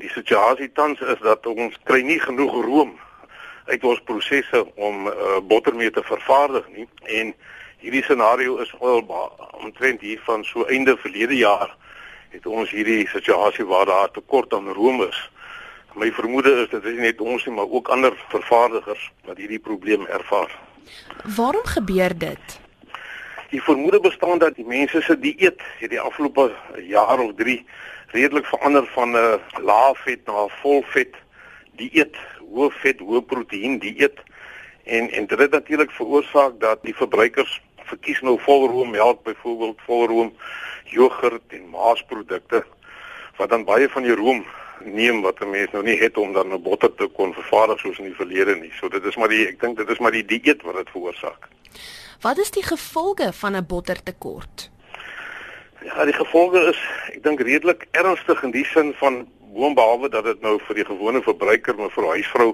Die situasie tans is dat ons kry nie genoeg room uit ons prosesse om uh, botter mee te vervaardig nie en hierdie scenario is al omtrent hier van so einde verlede jaar het ons hierdie situasie waar daar tekort aan room is. My vermoede is dit is nie net ons nie maar ook ander vervaardigers wat hierdie probleem ervaar. Waarom gebeur dit? Die vermoede bestaan dat die mense se dieet hierdie afgelope jaar of 3 redelik verander van 'n uh, lae vet na 'n vol vet dieet, hoë vet, hoë proteïen dieet. En en dit het natuurlik veroorsaak dat die verbruikers verkies nou volroom melk byvoorbeeld, volroom jogurt en maasprodukte wat dan baie van die room neem wat 'n mens nou nie het om dan 'n botter te kon vervaardig soos in die verlede nie. So dit is maar die ek dink dit is maar die dieet wat dit veroorsaak. Wat is die gevolge van 'n bottertekort? Ja, die gevolge is ek dink redelik ernstig in die sin van boonbehalwe dat dit nou vir die gewone verbruiker, maar vir huisvrou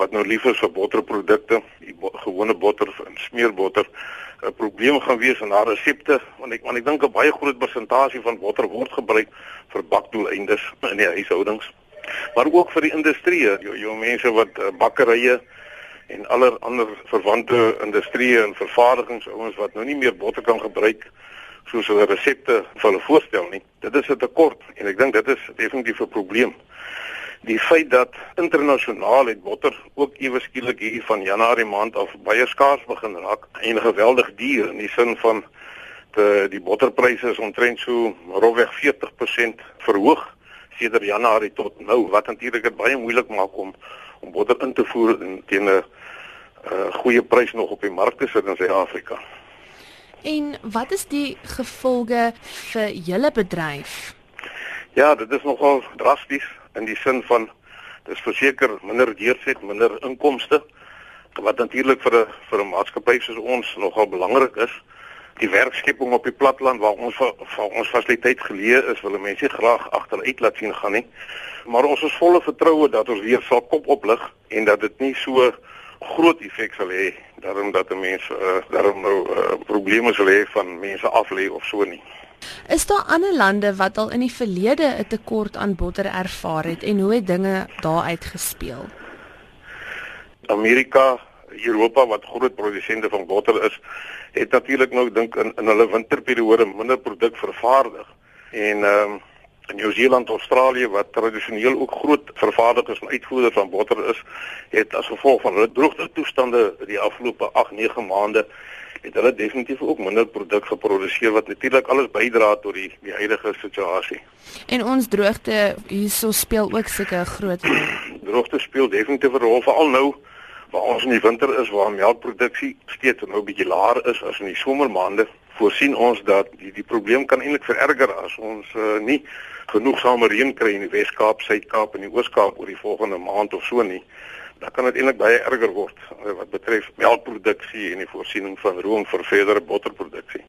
wat nou lief is vir botterprodukte, die bo gewone botter en smeerbotter 'n probleem gaan wees in haar resepte want ek want ek dink 'n baie groot persentasie van botter word gebruik vir bakdoeleindes in die huishoudings. Maar ook vir die industrie, jou, jou mense wat uh, bakkerye en aller ander verwante industrieë en vervaardigingsouens wat nou nie meer botter kan gebruik soos hulle resepte vir hulle voorstel nie. Dit is 'n tekort en ek dink dit is definitief 'n probleem. Die feit dat internasionaal het botter ook ewe skielik hier van Januarie maand af baie skaars begin raak en geweldig duur in die sin van die die botterpryse is omtrent so rofweg 40% verhoog sedert Januarie tot nou wat natuurlik dit baie moeilik maak om om botter in te voer teen 'n uh, goeie prys nog op die mark te sit in Suid-Afrika. En wat is die gevolge vir julle bedryf? Ja, dit is nogal drasties in die sin van dis verseker minder deurset, minder inkomste wat natuurlik vir 'n vir 'n maatskappy soos ons nogal belangrik is. Die werkskepping op die platteland waar ons vir ons fasiliteit geleë is, wil mense graag agteruit laat sien gaan nie. Maar ons is volle vertroue dat ons weer sal kop oplig en dat dit nie so groot effek sal hê daarom dat mense uh, daarom nou uh, probleme sal hê van mense af lê of so nie. Is daar ander lande wat al in die verlede 'n tekort aan botter ervaar het en hoe het dinge daar uitgespeel? Amerika, Europa wat groot produsente van botter is, het natuurlik nou dink in in hulle winterperiode minder produk vervaardig. En ehm um, Nieu-Seeland, Australië wat tradisioneel ook groot vervaardigers en uitvoerders van botter is, het as gevolg van hulle droogte toestande die afgelope 8-9 maande het hulle definitief ook minder produk geproduseer wat natuurlik alles bydra tot die die huidige situasie. En ons droogte hierso speel ook seker 'n groot rol. droogte speel definitief 'n rol veral nou waar ons in die winter is waar melkproduksie steeds nou 'n bietjie laer is as in die somermaande. Voorsien ons dat die die probleem kan eintlik vererger as ons uh, nie genoegsame reën kry in die Wes-Kaap, Suid-Kaap en die Oos-Kaap oor die volgende maand of so nie dan kan dit eintlik baie erger word eh, wat betref melkproduksie en die voorsiening van room vir verdere botterproduksie.